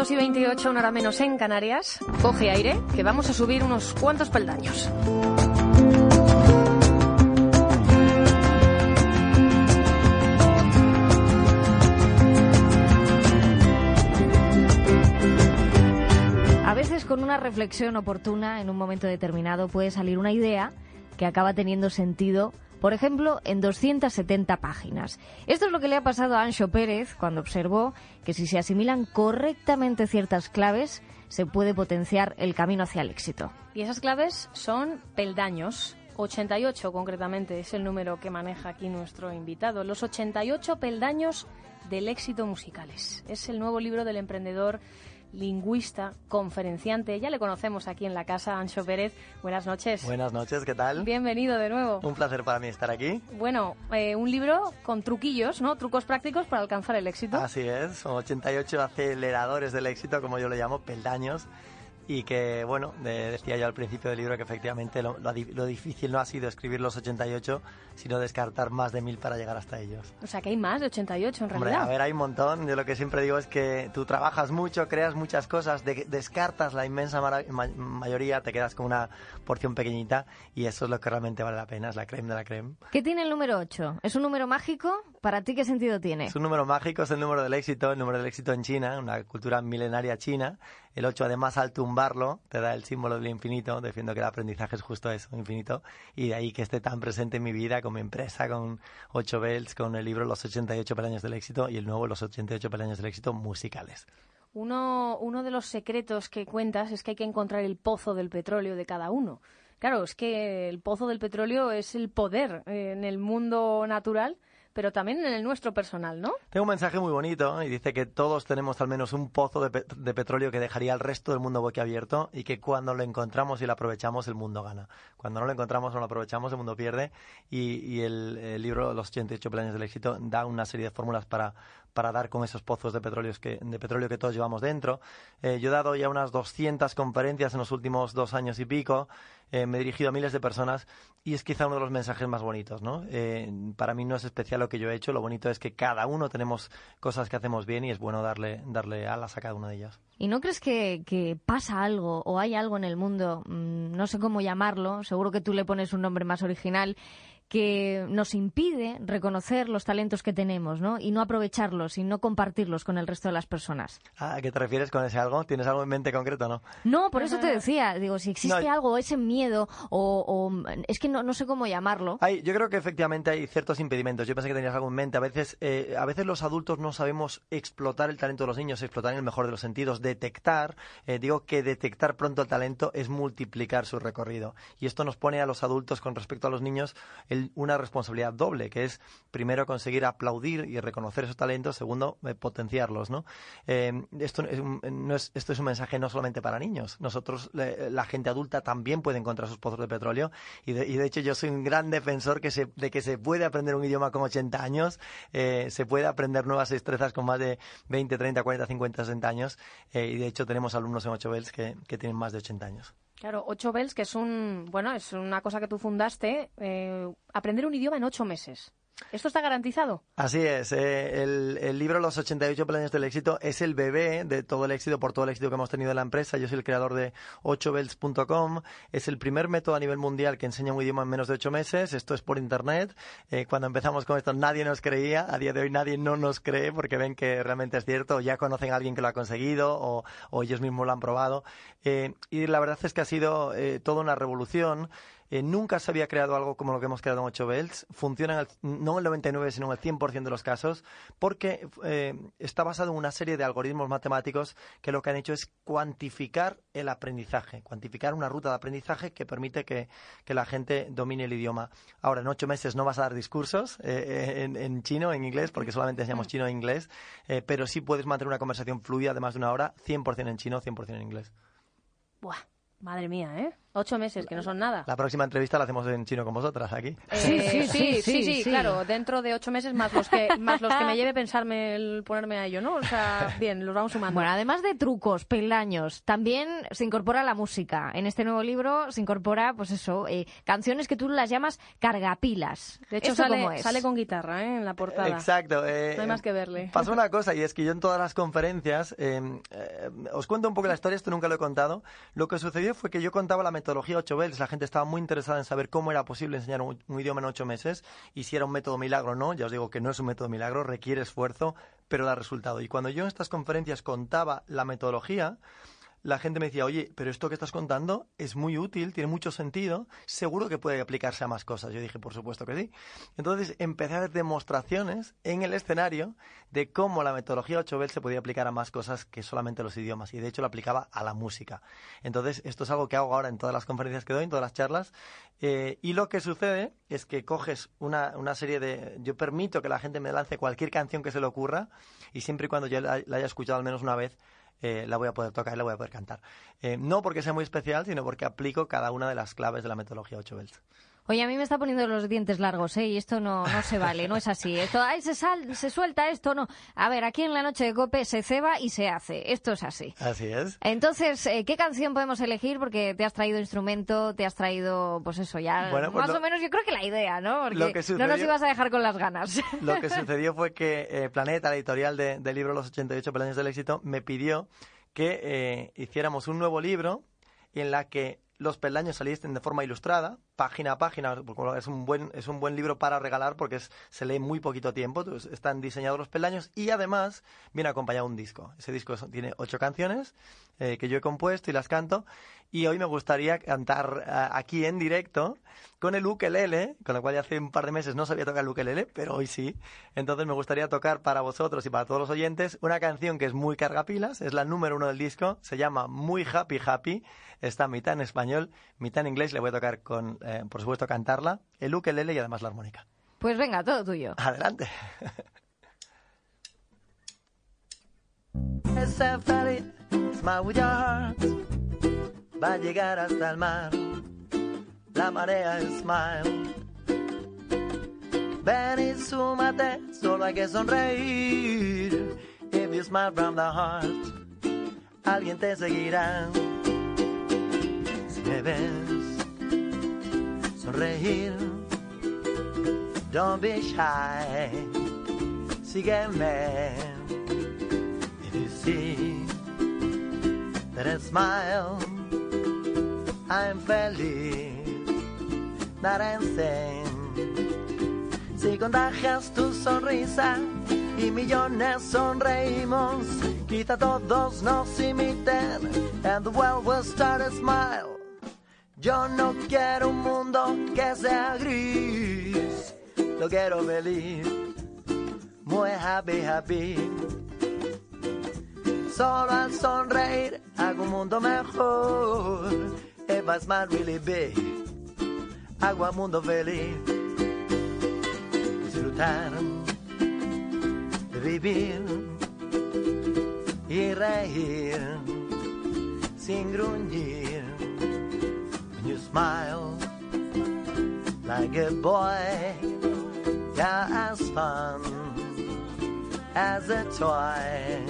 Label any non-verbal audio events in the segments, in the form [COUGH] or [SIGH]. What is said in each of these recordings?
2 y 28, una hora menos en Canarias. Coge aire, que vamos a subir unos cuantos peldaños. A veces con una reflexión oportuna en un momento determinado puede salir una idea que acaba teniendo sentido, por ejemplo, en 270 páginas. Esto es lo que le ha pasado a Ancho Pérez cuando observó que si se asimilan correctamente ciertas claves, se puede potenciar el camino hacia el éxito. Y esas claves son peldaños. 88 concretamente es el número que maneja aquí nuestro invitado. Los 88 peldaños del éxito musicales. Es el nuevo libro del emprendedor lingüista, conferenciante. Ya le conocemos aquí en la casa, Ancho Pérez. Buenas noches. Buenas noches, ¿qué tal? Bienvenido de nuevo. Un placer para mí estar aquí. Bueno, eh, un libro con truquillos, ¿no? Trucos prácticos para alcanzar el éxito. Así es, son 88 aceleradores del éxito, como yo lo llamo, peldaños. Y que, bueno, de- decía yo al principio del libro que efectivamente lo, lo lo difícil no ha sido escribir los 88, sino descartar más de mil para llegar hasta ellos. O sea que hay más de 88 en Hombre, realidad. a ver, hay un montón. Yo lo que siempre digo es que tú trabajas mucho, creas muchas cosas, de- descartas la inmensa ma- mayoría, te quedas con una porción pequeñita y eso es lo que realmente vale la pena, es la creme de la creme. ¿Qué tiene el número 8? ¿Es un número mágico? ¿Para ti qué sentido tiene? Es un número mágico, es el número del éxito, el número del éxito en China, una cultura milenaria china. El 8, además, al tumbarlo, te da el símbolo del infinito. Defiendo que el aprendizaje es justo eso, infinito. Y de ahí que esté tan presente en mi vida, con mi empresa, con 8 Bells, con el libro Los 88 peldaños del éxito y el nuevo Los 88 peldaños del éxito musicales. Uno, uno de los secretos que cuentas es que hay que encontrar el pozo del petróleo de cada uno. Claro, es que el pozo del petróleo es el poder eh, en el mundo natural, pero también en el nuestro personal, ¿no? Tengo un mensaje muy bonito y dice que todos tenemos al menos un pozo de, pe- de petróleo que dejaría al resto del mundo boquiabierto y que cuando lo encontramos y lo aprovechamos el mundo gana. Cuando no lo encontramos o no lo aprovechamos el mundo pierde y, y el, el libro Los 88 planes del éxito da una serie de fórmulas para, para dar con esos pozos de petróleo que, de petróleo que todos llevamos dentro. Eh, yo he dado ya unas 200 conferencias en los últimos dos años y pico. Eh, me he dirigido a miles de personas y es quizá uno de los mensajes más bonitos, ¿no? Eh, para mí no es especial lo que yo he hecho, lo bonito es que cada uno tenemos cosas que hacemos bien y es bueno darle, darle alas a cada una de ellas. ¿Y no crees que, pasa algo o hay algo en el mundo, mm, no sé cómo llamarlo, seguro que tú le pones un nombre más original, que nos impide reconocer los talentos que tenemos, ¿no? Y no aprovecharlos y no compartirlos con el resto de las personas. Ah, ¿A qué te refieres con ese algo? ¿Tienes algo en mente concreto o no? No, por eso te decía, digo, si existe No, algo, ese miedo, o, o- es que no, no sé cómo llamarlo. Hay, yo creo que efectivamente hay ciertos impedimentos. Yo pensé que tenías algo en mente. A veces, eh, a veces los adultos no sabemos explotar el talento de los niños, explotar en el mejor de los sentidos, detectar. eh, digo que detectar pronto el talento es multiplicar su recorrido. Y esto nos pone a los adultos con respecto a los niños el- una responsabilidad doble, que es primero conseguir aplaudir y reconocer esos talentos, segundo eh, potenciarlos, ¿no? Eh, esto es un, no es, esto es un mensaje no solamente para niños. Nosotros, la gente adulta también puede encontrar sus pozos de petróleo y de, hecho yo soy un gran defensor que se, de que se puede aprender un idioma con 80 años, eh, se puede aprender nuevas destrezas con más de 20, 30, 40, 50, 60 años y de hecho tenemos alumnos en 8 Bells que, que tienen más de 80 años. Claro, ocho bells, que es un, bueno, es una cosa que tú fundaste, eh, aprender un idioma en ocho meses. ¿Esto está garantizado? Así es, eh, el, el libro Los 88 planes del éxito es el bebé de todo el éxito, por todo el éxito que hemos tenido en la empresa. Yo soy el creador de 8bells.com. Es el primer método a nivel mundial que enseña un idioma en menos de 8 meses. Esto es por internet. Eh, cuando empezamos con esto nadie nos creía. A día de hoy nadie no nos cree porque ven que realmente es cierto. Ya conocen a alguien que lo ha conseguido o, o ellos mismos lo han probado. Eh, y la verdad es que ha sido eh, toda una revolución. Eh, nunca se había creado algo como lo que hemos creado en 8 Bells. Funciona no en el 99, sino en el 100% de los casos, porque eh, está basado en una serie de algoritmos matemáticos que lo que han hecho es cuantificar el aprendizaje, cuantificar una ruta de aprendizaje que permite que, la gente domine el idioma. Ahora, en ocho meses no vas a dar discursos eh, en, en, chino, en inglés, porque solamente enseñamos chino e inglés, pero sí puedes mantener una conversación fluida de más de una hora, 100% en chino, 100% en inglés. Buah, madre mía, ¿eh? Ocho meses, que no son nada. La próxima entrevista la hacemos en chino con vosotras, aquí. Eh, sí, sí, sí, sí, claro. Dentro de ocho meses más los que más los que me lleve pensarme el ponerme a ello, ¿no? O sea, bien, los vamos sumando. Bueno, además de trucos, peldaños, también se incorpora la música. En este nuevo libro se incorpora, pues eso, eh, canciones que tú las llamas cargapilas. De hecho, sale, sale con guitarra, ¿eh? En la portada. Exacto. Eh, no hay más que verle. Pasó una cosa, y es que yo en todas las conferencias, os cuento un poco la historia, esto nunca lo he contado. Lo que sucedió fue que yo contaba la metodología 8 Bells la gente estaba muy interesada en saber cómo era posible enseñar un, idioma en ocho meses y si era un método milagro o no. Ya os digo que no es un método milagro, requiere esfuerzo, pero da resultado. Y cuando yo en estas conferencias contaba la metodología, la gente me decía, oye, pero esto que estás contando es muy útil, tiene mucho sentido, seguro que puede aplicarse a más cosas. Yo dije, por supuesto que sí. Entonces empecé a ver demostraciones en el escenario de cómo la metodología 8 se podía aplicar a más cosas que solamente los idiomas. Y de hecho lo aplicaba a la música. Entonces esto es algo que hago ahora en todas las conferencias que doy, en todas las charlas. Eh, y lo que sucede es que coges una, una, serie de... Yo permito que la gente me lance cualquier canción que se le ocurra y siempre y cuando yo la haya escuchado al menos una vez, eh, la voy a poder tocar y la voy a poder cantar. Eh, no porque sea muy especial, sino porque aplico cada una de las claves de la metodología 8 belts. Oye, a mí me está poniendo los dientes largos, ¿eh? Y esto no, no se vale, no es así. Esto, ay, se, sal, se suelta esto, no. A ver, aquí en la noche de cope se ceba y se hace. Esto es así. Así es. Entonces, eh, ¿qué canción podemos elegir? Porque te has traído instrumento, te has traído, pues eso, ya pues más o menos yo creo que la idea, ¿no? Porque no nos ibas a dejar con las ganas. [LAUGHS] Lo que [LAUGHS] sucedió fue que eh, Planeta, la editorial del de libro Los 88 peldaños del éxito, me pidió que eh, hiciéramos un nuevo libro en la que los peldaños saliesen de forma ilustrada, página a página, es un buen, es un buen libro para regalar porque es, se lee muy poquito tiempo, están diseñados los peldaños y además viene acompañado un disco. Ese disco tiene ocho canciones eh, que yo he compuesto y las canto y hoy me gustaría cantar eh, aquí en directo con el ukelele, con lo cual ya hace un par de meses no sabía tocar el ukelele, pero hoy sí. Entonces me gustaría tocar para vosotros y para todos los oyentes una canción que es muy cargapilas, es la número uno del disco, se llama Muy Happy Happy, está mitad en español, mitad en inglés, le voy a tocar con, eh, por supuesto, cantarla, el ukelele y además la armónica. Pues venga, todo tuyo. Adelante. [LAUGHS] va a llegar hasta el mar. La marea es smile. Ven y súmate, solo hay que sonreír. If you smile from the heart, alguien te seguirá. Si me ves sonreír, don't be shy. Sígueme. You see that smile. I'm feliz, dancing. Si contagias tu sonrisa y millones sonreímos, quizá todos nos imiten and the world will start a smile. Yo no quiero un mundo que sea gris, lo quiero feliz, muy happy, happy. Solo al sonreír hago un mundo mejor If I smile really big, hago mundo feliz. Disfrutar vivir y reír sin gruñir. When you smile like a boy, yeah, as fun as a toy.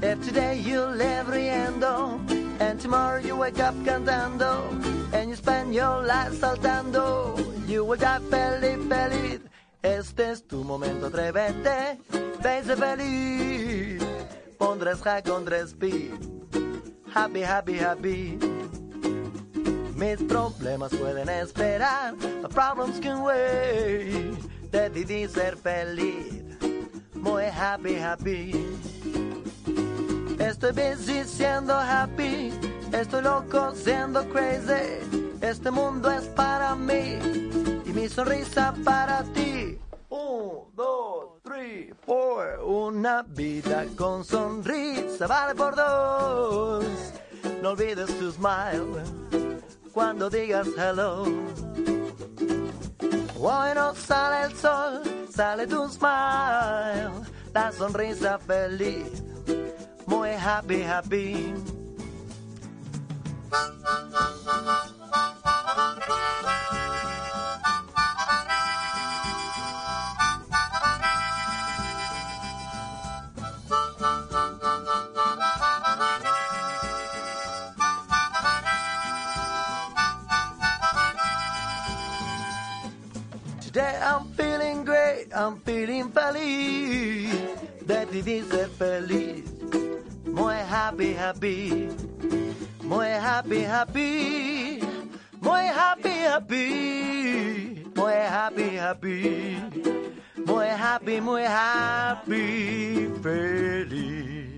If today you live riendo, And tomorrow you wake up cantando, and you spend your life saltando. You will die feliz, feliz. Este es tu momento, atrévete, vence feliz. Pondrás high con speed. Happy, happy, happy. Mis problemas pueden esperar. The problems can wait. Decidí ser feliz. Muy happy, happy. Estoy busy siendo happy, estoy loco siendo crazy. Este mundo es para mí y mi sonrisa para ti. Un, dos, tres, four. Una vida con sonrisa vale por dos. No olvides tu smile cuando digas hello. Hoy no sale el sol, sale tu smile, la sonrisa feliz, muy happy, happy. Today I'm feeling great, I'm feeling feliz. That vivir ser feliz. Muy happy, happy. Muy happy, happy. Muy happy, happy. Muy happy, happy. Muy happy, muy happy, feliz.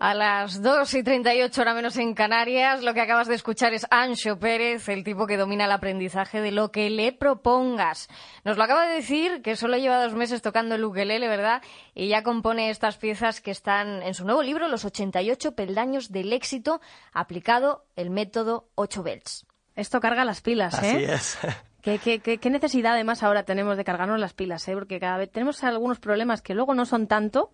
A las 2 y 38 hora menos en Canarias, lo que acabas de escuchar es Ancho Pérez, el tipo que domina el aprendizaje de lo que le propongas. Nos lo acaba de decir, que solo lleva dos meses tocando el ukelele, ¿verdad? Y ya compone estas piezas que están en su nuevo libro, Los 88 peldaños del éxito, aplicado el método 8 belts. Esto carga las pilas, ¿eh? Así es. ¿Qué, qué, qué, qué necesidad además ahora tenemos de cargarnos las pilas? ¿eh? Porque cada vez tenemos algunos problemas que luego no son tanto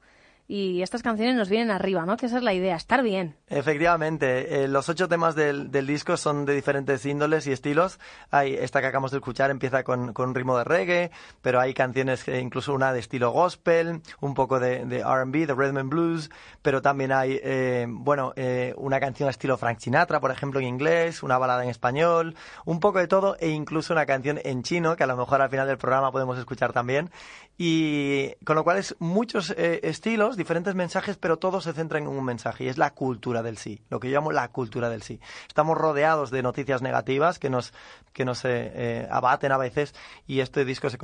y estas canciones nos vienen arriba, ¿no? Que esa es la idea, estar bien. Efectivamente, eh, los ocho temas del, del, disco son de diferentes índoles y estilos. Hay esta que acabamos de escuchar empieza con, con un ritmo de reggae, pero hay canciones, que incluso una de estilo gospel, un poco de, de R&B, de rhythm and blues, pero también hay, eh, bueno, eh, una canción estilo Frank Sinatra, por ejemplo, en inglés, una balada en español, un poco de todo e incluso una canción en chino que a lo mejor al final del programa podemos escuchar también. Y con lo cual es muchos eh, estilos, diferentes mensajes, pero todos se centran en un mensaje y es la cultura del sí, lo que yo llamo la cultura del sí. Estamos rodeados de noticias negativas que nos, que nos eh, eh, abaten a veces y este disco se,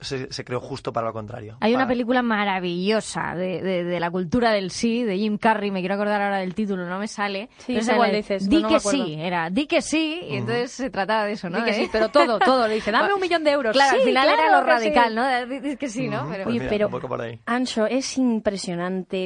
se, se, creó justo para lo contrario. Hay para... una película maravillosa de, de, de, la cultura del sí, de Jim Carrey, me quiero acordar ahora del título, no me sale. Sí, es igual dices. Di no, que no sí, era di que sí, y entonces se trataba de eso, ¿no? Di que sí, pero todo, todo, le dice, dame un millón de euros. Claro, sí, al final claro era lo radical, sí. ¿no? Di que sí, ¿no? Pero... Pero... Pues mira, pero, un poco por ahí. Ancho, es impresionante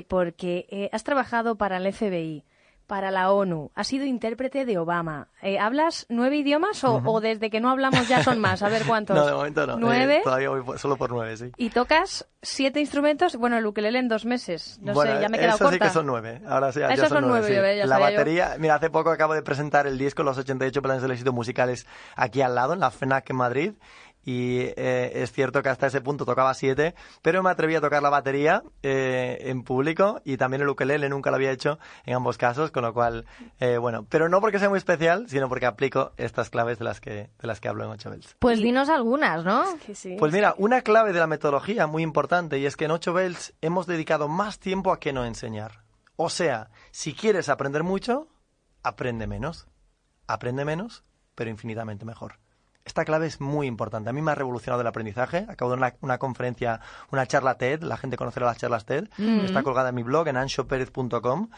porque eh, has trabajado para el FBI, para la ONU, has sido intérprete de Obama. Eh, ¿Hablas nueve idiomas o, uh -huh. o, desde que no hablamos ya son más? A ver cuántos. [LAUGHS] No, de momento no. ¿Nueve? Eh, todavía voy por, solo por nueve, sí. ¿Y tocas siete instrumentos? Bueno, el ukelele en dos meses. No bueno, sé, ya me he quedado eso corta. sí que son nueve. Ahora sí, ya son, son nueve. nueve sí. ya la batería, mira, hace poco acabo de presentar el disco Los 88 planes del éxito musicales aquí al lado, en la FNAC en Madrid y eh, es cierto que hasta ese punto tocaba siete, pero me atreví a tocar la batería eh, en público y también el ukelele, nunca lo había hecho en ambos casos, con lo cual, eh, bueno, pero no porque sea muy especial, sino porque aplico estas claves de las que, de las que hablo en 8 Bells. Pues dinos algunas, ¿no? Es que sí, pues mira, una clave de la metodología muy importante y es que en 8 Bells hemos dedicado más tiempo a que no enseñar. O sea, si quieres aprender mucho, aprende menos. Aprende menos, pero infinitamente mejor. Esta clave es muy importante. A mí me ha revolucionado el aprendizaje. Acabo de una, una conferencia, una charla TED. La gente conocerá las charlas TED. Mm -hmm. Está colgada en mi blog, en anchoperez.com.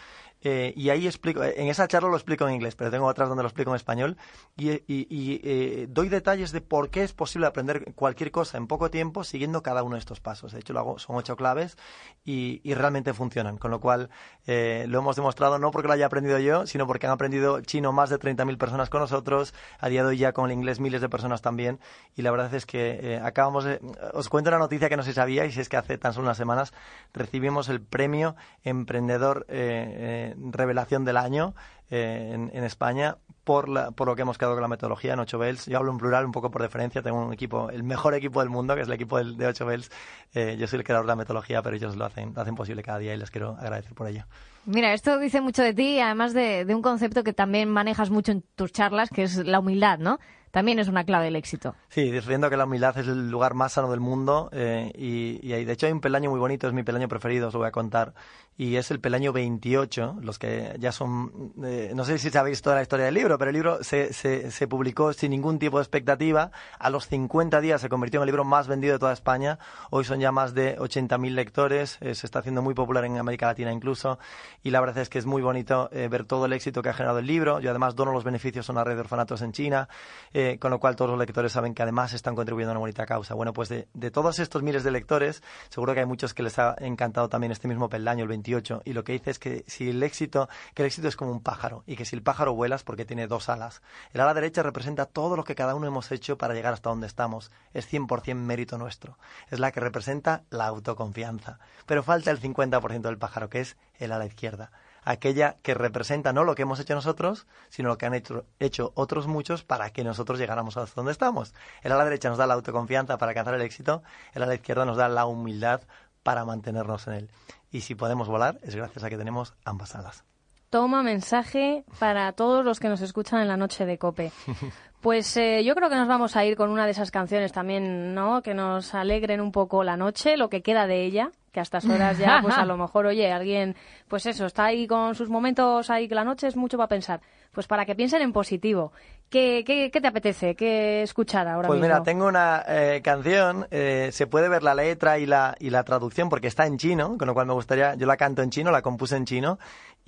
Eh, y ahí explico, en esa charla lo explico en inglés, pero tengo otras donde lo explico en español. Y, y, eh, doy detalles de por qué es posible aprender cualquier cosa en poco tiempo siguiendo cada uno de estos pasos. De hecho, lo hago, son ocho claves y, realmente funcionan. Con lo cual, eh, lo hemos demostrado no porque lo haya aprendido yo, sino porque han aprendido chino más de 30.000 personas con nosotros. A día de hoy ya con el inglés miles de personas también. Y la verdad es que eh, acabamos de... Os cuento una noticia que no se sabía y si es que hace tan solo unas semanas recibimos el premio Emprendedor eh, Revelación del Año eh, en, en, España por, la, por lo que hemos quedado con la metodología en 8 Bells. Yo hablo en plural un poco por deferencia. Tengo un equipo, el mejor equipo del mundo, que es el equipo del, de 8 Bells. Eh, yo soy el creador de la metodología, pero ellos lo hacen, lo hacen posible cada día y les quiero agradecer por ello. Mira, esto dice mucho de ti, además de, de un concepto que también manejas mucho en tus charlas, que es la humildad, ¿no? También es una clave del éxito. Sí, diciendo que la humildad es el lugar más sano del mundo eh, y, y, de hecho hay un peldaño muy bonito, es mi peldaño preferido, os lo voy a contar, y es el peldaño 28, los que ya son, eh, no sé si sabéis toda la historia del libro, pero el libro se, se, se, publicó sin ningún tipo de expectativa, a los 50 días se convirtió en el libro más vendido de toda España, hoy son ya más de 80.000 lectores, eh, se está haciendo muy popular en América Latina incluso, y la verdad es que es muy bonito eh, ver todo el éxito que ha generado el libro, yo además dono los beneficios a una red de orfanatos en China, eh, con lo cual todos los lectores saben que además están contribuyendo a una bonita causa. Bueno, pues de, todos estos miles de lectores, seguro que hay muchos que les ha encantado también este mismo peldaño, el 28, y lo que dice es que si el éxito, que el éxito es como un pájaro, y que si el pájaro vuela es porque tiene dos alas. El ala derecha representa todo lo que cada uno hemos hecho para llegar hasta donde estamos. Es 100% mérito nuestro. Es la que representa la autoconfianza. Pero falta el 50% del pájaro, que es el ala izquierda aquella que representa no lo que hemos hecho nosotros, sino lo que han hecho, hecho, otros muchos para que nosotros llegáramos hasta donde estamos. El ala derecha nos da la autoconfianza para alcanzar el éxito, el ala izquierda nos da la humildad para mantenernos en él. Y si podemos volar es gracias a que tenemos ambas alas. Toma mensaje para todos los que nos escuchan en la noche de Cope. [LAUGHS] Pues eh, yo creo que nos vamos a ir con una de esas canciones también, ¿no? Que nos alegren un poco la noche, lo que queda de ella, que a estas horas ya, pues a [LAUGHS] lo mejor, oye, alguien, pues eso, está ahí con sus momentos ahí que la noche es mucho para pensar. Pues para que piensen en positivo. ¿Qué, qué, qué te apetece ¿Qué escuchar ahora pues mismo? mira, tengo una eh, canción, eh, se puede ver la letra y la, y la traducción porque está en chino, con lo cual me gustaría, yo la canto en chino, la compuse en chino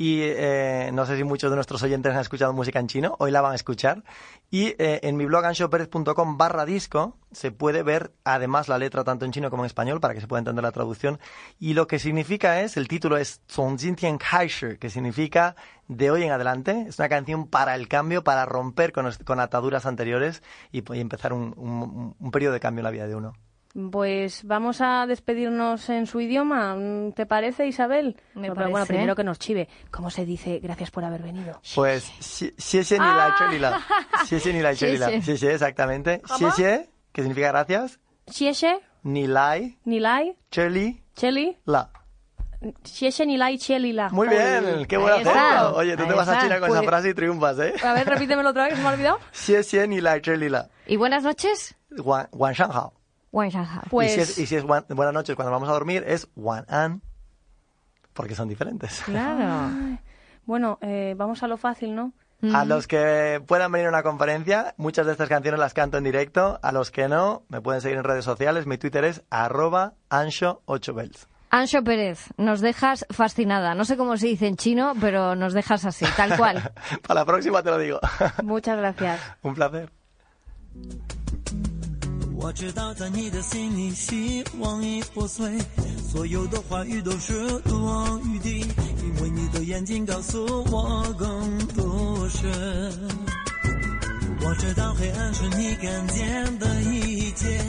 y eh, no sé si muchos de nuestros oyentes han escuchado música en chino, hoy la van a escuchar. Y eh, en mi blog anshoperez.com barra disco se puede ver además la letra tanto en chino como en español para que se pueda entender la traducción. Y lo que significa es, el título es Zongjintian Kaisher, que significa de hoy en adelante. Es una canción para el cambio, para romper con, con ataduras anteriores y, y empezar un, un, un periodo de cambio en la vida de uno. Pues vamos a despedirnos en su idioma, ¿te parece, Isabel? Me Pero parece. bueno, primero que nos chive. ¿Cómo se dice gracias por haber venido? Pues, xie ni la chelila. Xie ni la chelila. Xie xie. Xie exactamente. Xie xie, que significa gracias. Xiexie, Ni lai, Nilai, cheli, Cheli, la. Xiexie, Nilai, Cheli, la. Muy bien, qué buen acento. Oye, tú te vas a. China con Pues- esa frase y triunfas, ¿eh? A ver, repítemelo otra vez, que se me ha olvidado. Xie xie ni la cheli la. ¿Y buenas noches? Wan wan Pues Y si es, y si es wan- buenas noches cuando vamos a dormir es wan an. Porque son diferentes. Claro. [LAUGHS] Bueno, eh, vamos a lo fácil, ¿no? A los que puedan venir a una conferencia, muchas de estas canciones las canto en directo. A los que no, me pueden seguir en redes sociales. Mi Twitter es arroba ansho8bells. Ancho Pérez, nos dejas fascinada. No sé cómo se dice en chino, pero nos dejas así, tal cual. [LAUGHS] Para la próxima te lo digo. Muchas gracias. [LAUGHS] Un placer. 我知道在你的心里，希望已破碎，所有的话语都是多望雨滴，因为你的眼睛告诉我更多事。我知道黑暗是你看见的一切，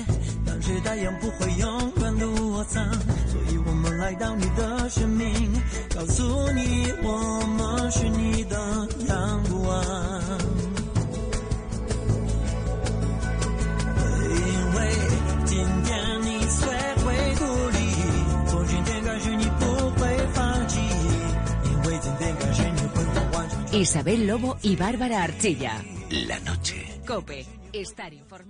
但是太阳不会永远躲藏，所以我们来到你的生命，告诉你我们是你的阳光。Isabel Lobo y Bárbara Archilla. La noche. Cope. Estar informado.